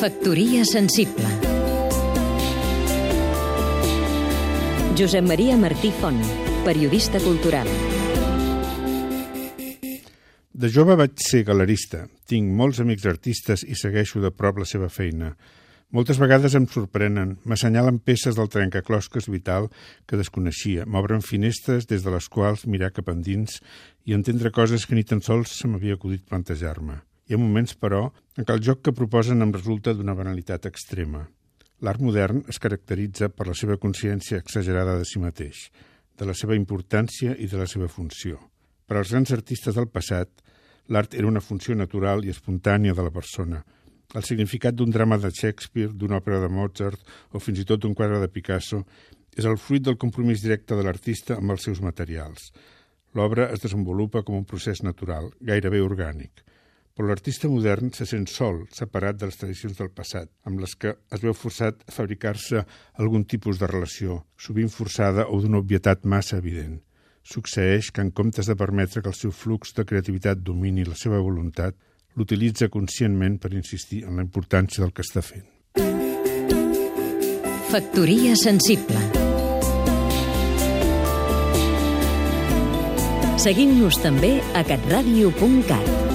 Factoria sensible Josep Maria Martí Font, periodista cultural De jove vaig ser galerista. Tinc molts amics artistes i segueixo de prop la seva feina. Moltes vegades em sorprenen, m'assenyalen peces del trencaclosques vital que desconeixia, m'obren finestres des de les quals mirar cap endins i entendre coses que ni tan sols se m'havia acudit plantejar-me. Hi ha moments, però, en què el joc que proposen em resulta d'una banalitat extrema. L'art modern es caracteritza per la seva consciència exagerada de si mateix, de la seva importància i de la seva funció. Per als grans artistes del passat, l'art era una funció natural i espontània de la persona. El significat d'un drama de Shakespeare, d'una òpera de Mozart o fins i tot d'un quadre de Picasso és el fruit del compromís directe de l'artista amb els seus materials. L'obra es desenvolupa com un procés natural, gairebé orgànic. Però l'artista modern se sent sol, separat de les tradicions del passat, amb les que es veu forçat a fabricar-se algun tipus de relació, sovint forçada o d'una obvietat massa evident. Succeeix que en comptes de permetre que el seu flux de creativitat domini la seva voluntat, l'utilitza conscientment per insistir en la importància del que està fent. Factoria sensible Seguim-nos també a catradio.cat